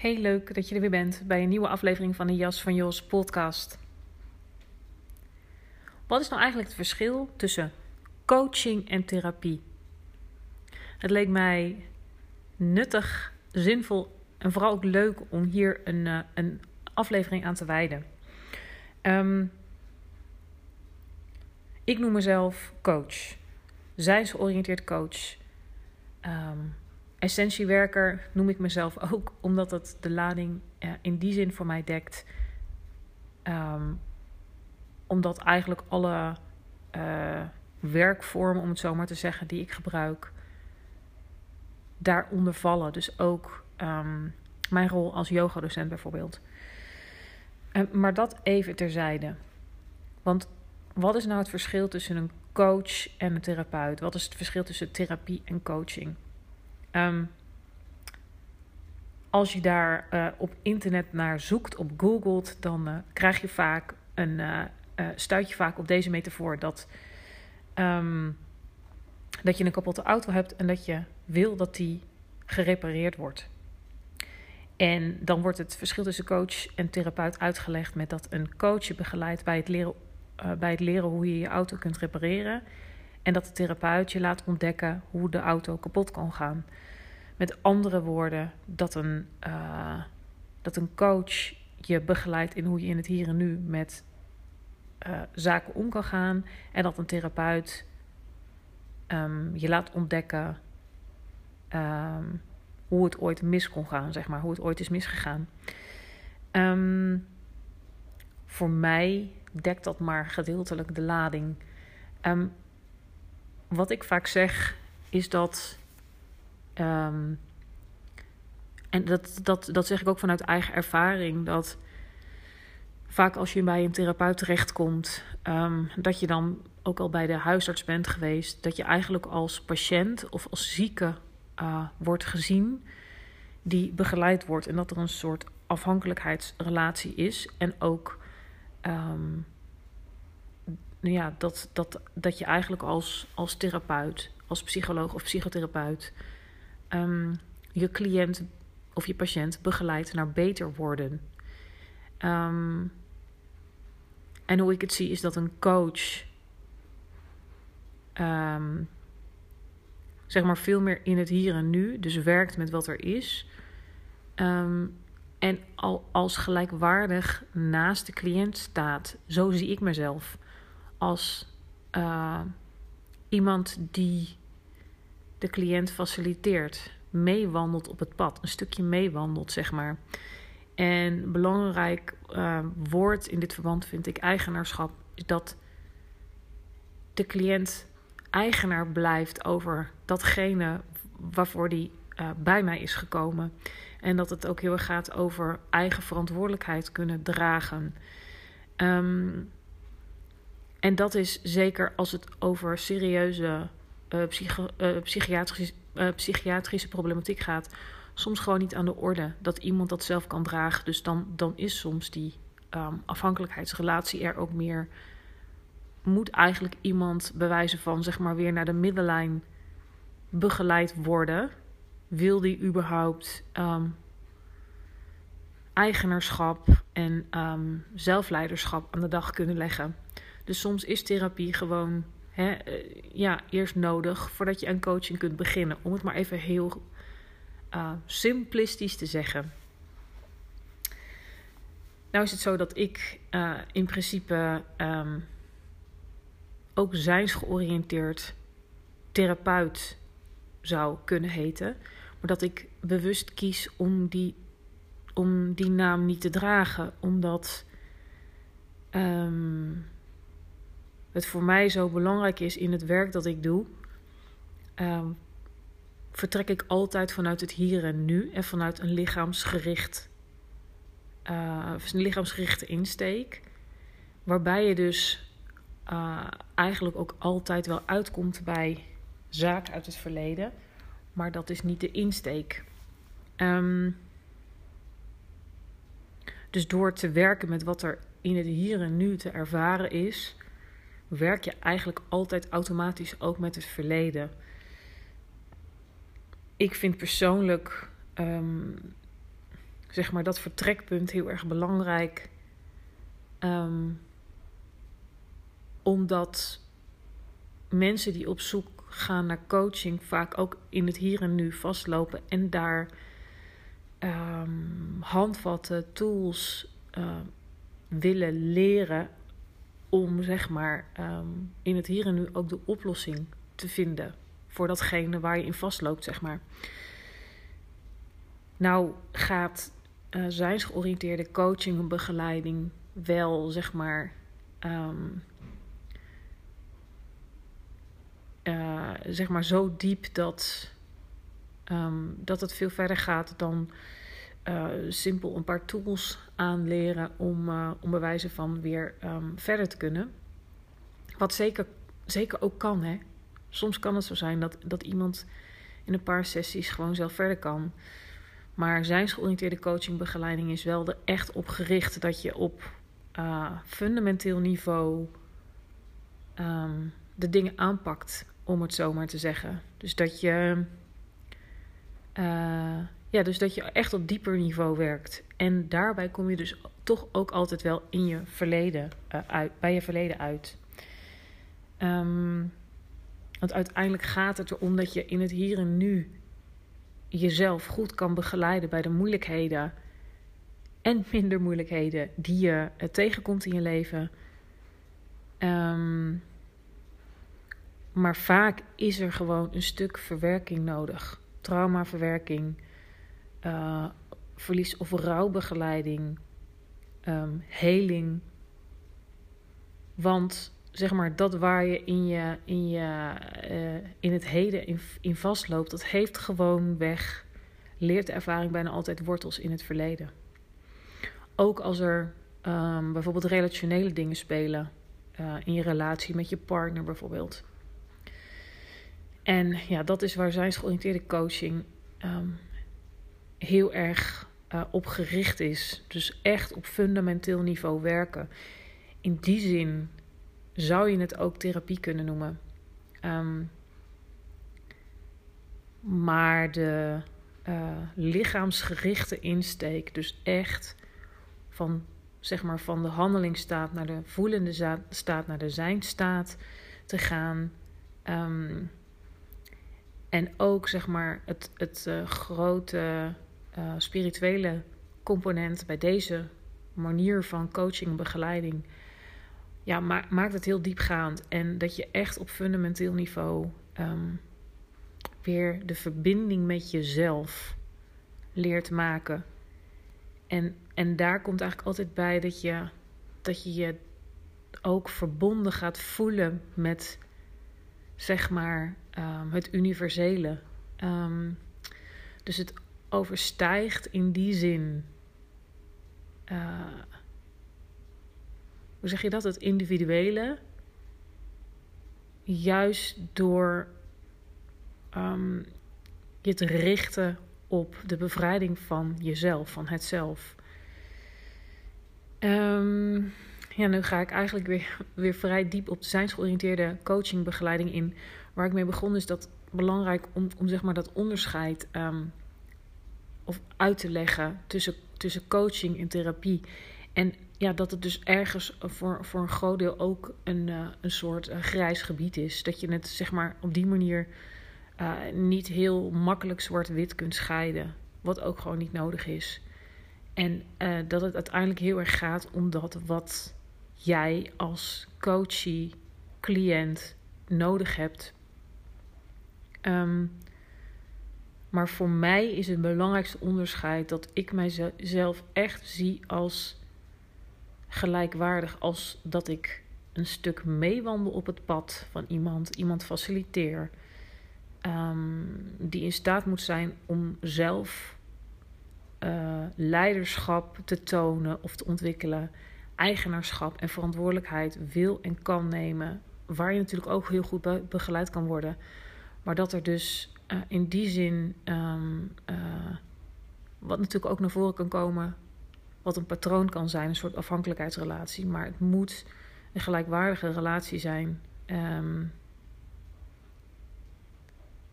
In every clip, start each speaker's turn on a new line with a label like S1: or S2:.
S1: Heel leuk dat je er weer bent bij een nieuwe aflevering van de Jas van Jos podcast. Wat is nou eigenlijk het verschil tussen coaching en therapie? Het leek mij nuttig, zinvol en vooral ook leuk om hier een, uh, een aflevering aan te wijden. Um, ik noem mezelf coach, zijnsgeoriënteerd coach. Um, Essentiewerker noem ik mezelf ook, omdat het de lading in die zin voor mij dekt. Um, omdat eigenlijk alle uh, werkvormen, om het zo maar te zeggen, die ik gebruik, daaronder vallen. Dus ook um, mijn rol als yogadocent bijvoorbeeld. Uh, maar dat even terzijde. Want wat is nou het verschil tussen een coach en een therapeut? Wat is het verschil tussen therapie en coaching? Um, als je daar uh, op internet naar zoekt, op googelt, dan uh, krijg je vaak een, uh, stuit je vaak op deze metafoor dat, um, dat je een kapotte auto hebt en dat je wil dat die gerepareerd wordt. En dan wordt het verschil tussen coach en therapeut uitgelegd met dat een coach je begeleidt bij het leren, bij het leren hoe je je auto kunt repareren. En dat de therapeut je laat ontdekken hoe de auto kapot kan gaan. Met andere woorden, dat een, uh, dat een coach je begeleidt in hoe je in het hier en nu met uh, zaken om kan gaan. En dat een therapeut um, je laat ontdekken um, hoe het ooit mis kon gaan, zeg maar, hoe het ooit is misgegaan. Um, voor mij dekt dat maar gedeeltelijk de lading. Wat ik vaak zeg is dat Um, en dat, dat, dat zeg ik ook vanuit eigen ervaring. Dat vaak als je bij een therapeut terechtkomt, um, dat je dan ook al bij de huisarts bent geweest, dat je eigenlijk als patiënt of als zieke uh, wordt gezien die begeleid wordt. En dat er een soort afhankelijkheidsrelatie is. En ook um, ja, dat, dat, dat je eigenlijk als, als therapeut, als psycholoog of psychotherapeut um, je cliënt of je patiënt begeleidt naar beter worden. Um, en hoe ik het zie is dat een coach um, zeg maar veel meer in het hier en nu, dus werkt met wat er is. En al als gelijkwaardig naast de cliënt staat. Zo zie ik mezelf. Als uh, iemand die de cliënt faciliteert, meewandelt op het pad, een stukje meewandelt, zeg maar. En belangrijk uh, woord in dit verband vind ik eigenaarschap, is dat de cliënt eigenaar blijft over datgene waarvoor die uh, bij mij is gekomen. En dat het ook heel erg gaat over eigen verantwoordelijkheid kunnen dragen. Um, en dat is zeker als het over serieuze psycho, uh, psychiatrische, uh, psychiatrische problematiek gaat, soms gewoon niet aan de orde. Dat iemand dat zelf kan dragen. Dus dan, dan is soms die um, afhankelijkheidsrelatie er ook meer. Moet eigenlijk iemand bewijzen van, zeg maar, weer naar de middenlijn begeleid worden? Wil die überhaupt um, eigenaarschap en um, zelfleiderschap aan de dag kunnen leggen? Dus soms is therapie gewoon hè, ja, eerst nodig voordat je aan coaching kunt beginnen. Om het maar even heel uh, simplistisch te zeggen. Nou is het zo dat ik uh, in principe um, ook zijnsgeoriënteerd therapeut zou kunnen heten. Maar dat ik bewust kies om die, om die naam niet te dragen. Omdat um, het voor mij zo belangrijk is in het werk dat ik doe. Um, vertrek ik altijd vanuit het hier en nu en vanuit een lichaamsgericht, uh, een lichaamsgerichte insteek. Waarbij je dus uh, eigenlijk ook altijd wel uitkomt bij zaken uit het verleden. Maar dat is niet de insteek. Um, dus door te werken met wat er in het hier en nu te ervaren is, werk je eigenlijk altijd automatisch ook met het verleden. Ik vind persoonlijk um, zeg maar dat vertrekpunt heel erg belangrijk. Um, omdat mensen die op zoek gaan naar coaching vaak ook in het hier en nu vastlopen en daar um, handvatten, tools willen leren om zeg maar um, in het hier en nu ook de oplossing te vinden voor datgene waar je in vastloopt, zeg maar. Nou gaat uh, zijnsgeoriënteerde coaching en begeleiding wel, zeg maar, um, uh, zeg maar zo diep dat, um, dat het veel verder gaat dan uh, simpel een paar tools aanleren om, uh, om bewijzen van weer um, verder te kunnen. Wat zeker, zeker ook kan, hè. Soms kan het zo zijn dat, dat iemand in een paar sessies gewoon zelf verder kan. Maar zijnsgeoriënteerde coachingbegeleiding is wel er echt op gericht dat je op uh, fundamenteel niveau um, de dingen aanpakt, om het zo maar te zeggen. Dus dat je. Ja, dus dat je echt op dieper niveau werkt. En daarbij kom je dus toch ook altijd wel in je verleden uit, bij je verleden uit. Um, want uiteindelijk gaat het erom dat je in het hier en nu jezelf goed kan begeleiden bij de moeilijkheden en minder moeilijkheden die je uh, tegenkomt in je leven. Um, maar vaak is er gewoon een stuk verwerking nodig. Traumaverwerking uh, verlies- of rouwbegeleiding, um, heling. Want zeg maar, dat waar je in, je, in, je, uh, in het heden in, in vastloopt, dat heeft gewoon weg, leert de ervaring bijna altijd wortels in het verleden. Ook als er um, bijvoorbeeld relationele dingen spelen, uh, in je relatie met je partner bijvoorbeeld. En ja, dat is waar zijnsgeoriënteerde coaching um, heel erg uh, op gericht is. Dus echt op fundamenteel niveau werken. In die zin zou je het ook therapie kunnen noemen. Um, maar de uh, lichaamsgerichte insteek, dus echt van, zeg maar, van de handelingsstaat naar de voelende staat naar de zijnstaat te gaan. Um, en ook zeg maar het, het uh, grote uh, spirituele component bij deze manier van coaching en begeleiding. Ja, ma maakt het heel diepgaand. En dat je echt op fundamenteel niveau um, weer de verbinding met jezelf leert maken. En, en daar komt eigenlijk altijd bij dat je, dat je je ook verbonden gaat voelen met, zeg maar, um, het universele. Um, dus het overstijgt in die zin. Uh, hoe zeg je dat? Het individuele. Juist door um, je te richten op de bevrijding van jezelf, van het zelf. Um, ja, nu ga ik eigenlijk weer, weer vrij diep op de zijnsgeoriënteerde coachingbegeleiding in. Waar ik mee begon is dat belangrijk om, om zeg maar dat onderscheid um, of uit te leggen tussen, tussen coaching en therapie. En ja, dat het dus ergens voor, voor een groot deel ook een, uh, een soort uh, grijs gebied is. Dat je het zeg maar op die manier uh, niet heel makkelijk zwart-wit kunt scheiden. Wat ook gewoon niet nodig is. En dat het uiteindelijk heel erg gaat om dat wat jij als coachie, cliënt nodig hebt. Um, maar voor mij is het belangrijkste onderscheid dat ik mijzelf echt zie als gelijkwaardig als dat ik een stuk meewandel op het pad van iemand, iemand faciliteer, um, die in staat moet zijn om zelf uh, leiderschap te tonen of te ontwikkelen, eigenaarschap en verantwoordelijkheid wil en kan nemen, waar je natuurlijk ook heel goed begeleid kan worden, maar dat er dus uh, in die zin, um, uh, wat natuurlijk ook naar voren kan komen, wat een patroon kan zijn, een soort afhankelijkheidsrelatie, maar het moet een gelijkwaardige relatie zijn. Um,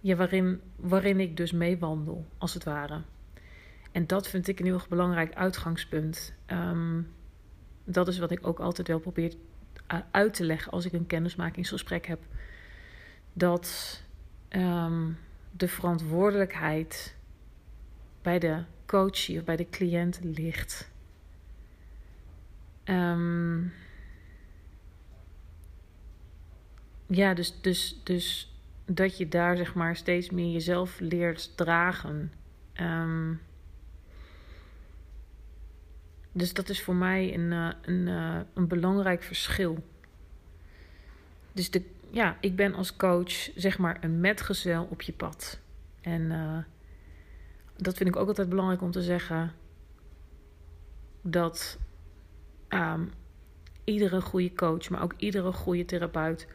S1: ja, waarin, waarin ik dus meewandel, als het ware. En dat vind ik een heel belangrijk uitgangspunt. Um, dat is wat ik ook altijd wel probeer uit te leggen als ik een kennismakingsgesprek heb. Dat um, de verantwoordelijkheid bij de coachie of bij de cliënt ligt. Um, ja, dus, dus, dus dat je daar zeg maar steeds meer jezelf leert dragen. Um, dus dat is voor mij een, uh, een, uh, een belangrijk verschil. Dus de, ja, ik ben als coach zeg maar een metgezel op je pad. En uh, dat vind ik ook altijd belangrijk om te zeggen. Dat um, iedere goede coach, maar ook iedere goede therapeut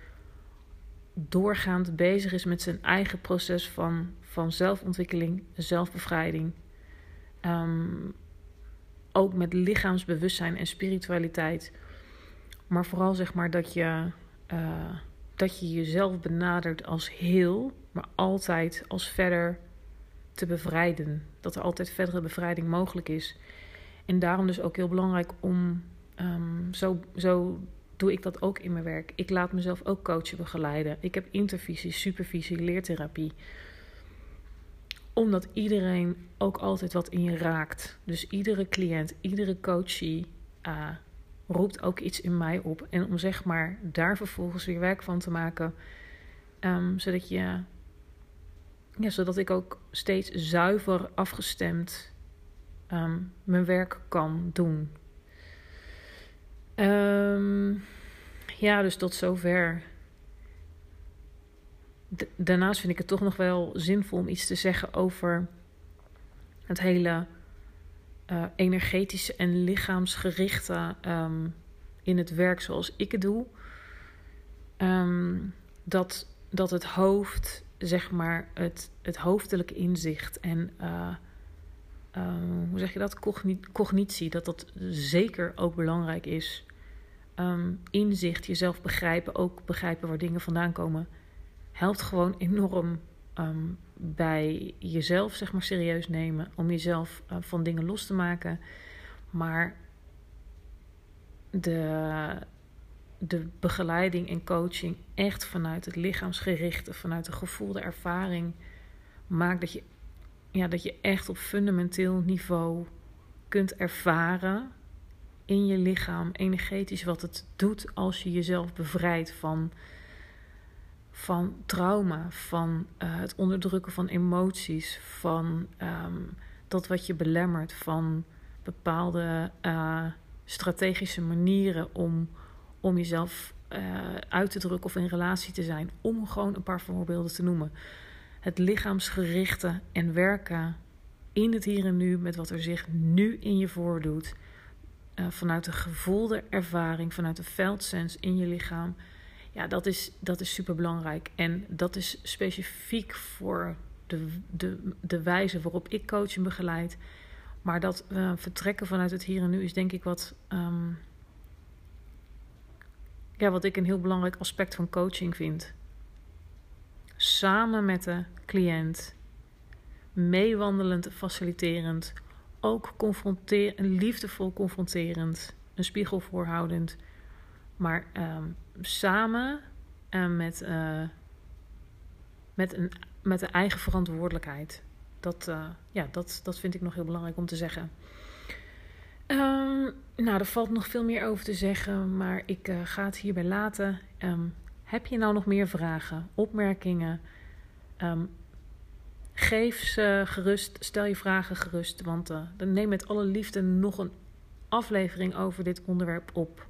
S1: doorgaand bezig is met zijn eigen proces van, van zelfontwikkeling, zelfbevrijding. Um, ook met lichaamsbewustzijn en spiritualiteit. Maar vooral zeg maar dat je, uh, dat je jezelf benadert als heel, maar altijd als verder te bevrijden. Dat er altijd verdere bevrijding mogelijk is. En daarom dus ook heel belangrijk om, um, zo, zo doe ik dat ook in mijn werk. Ik laat mezelf ook coachen, begeleiden. Ik heb intervisie, supervisie, leertherapie. Omdat iedereen ook altijd wat in je raakt. Dus iedere cliënt, iedere coachie uh, roept ook iets in mij op. En om zeg maar daar vervolgens weer werk van te maken. Um, zodat je. Ja, zodat ik ook steeds zuiver afgestemd um, mijn werk kan doen. Um, ja, dus tot zover. daarnaast vind ik het toch nog wel zinvol om iets te zeggen over het hele uh, energetische en lichaamsgerichte um, in het werk zoals ik het doe. Um, dat, dat het hoofd, zeg maar, het, het hoofdelijke inzicht en uh, uh, hoe zeg je dat? cognitie, dat dat zeker ook belangrijk is inzicht, jezelf begrijpen, ook begrijpen waar dingen vandaan komen, helpt gewoon enorm bij jezelf, zeg maar, serieus nemen. Om jezelf uh, van dingen los te maken. Maar de, de begeleiding en coaching echt vanuit het lichaamsgerichte, vanuit de gevoelde ervaring, maakt dat je, ja, dat je echt op fundamenteel niveau kunt ervaren in je lichaam, energetisch, wat het doet als je jezelf bevrijdt van, van trauma, van uh, het onderdrukken van emoties, van um, dat wat je belemmert, van bepaalde uh, strategische manieren om, om jezelf uh, uit te drukken of in relatie te zijn. Om gewoon een paar voorbeelden te noemen. Het lichaamsgerichte en werken in het hier en nu met wat er zich nu in je voordoet uh, vanuit de gevoelde ervaring, vanuit de veldsens in je lichaam. Ja, dat is, dat is super belangrijk. En dat is specifiek voor de, de, de wijze waarop ik coach begeleid. Maar dat uh, vertrekken vanuit het hier en nu is denk ik wat. Um, ja, wat ik een heel belangrijk aspect van coaching vind. Samen met de cliënt, meewandelend, faciliterend, ook confronteer, liefdevol confronterend, een spiegel voorhoudend, maar um, samen uh, met, uh, met een, met een eigen verantwoordelijkheid. Dat, uh, ja, dat, dat vind ik nog heel belangrijk om te zeggen. Um, nou, er valt nog veel meer over te zeggen, maar ik ga het hierbij laten. Um, heb je nou nog meer vragen, opmerkingen? Um, geef ze gerust, stel je vragen gerust, want dan neem met alle liefde nog een aflevering over dit onderwerp op.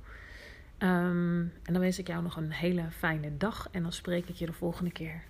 S1: en dan wens ik jou nog een hele fijne dag en dan spreek ik je de volgende keer.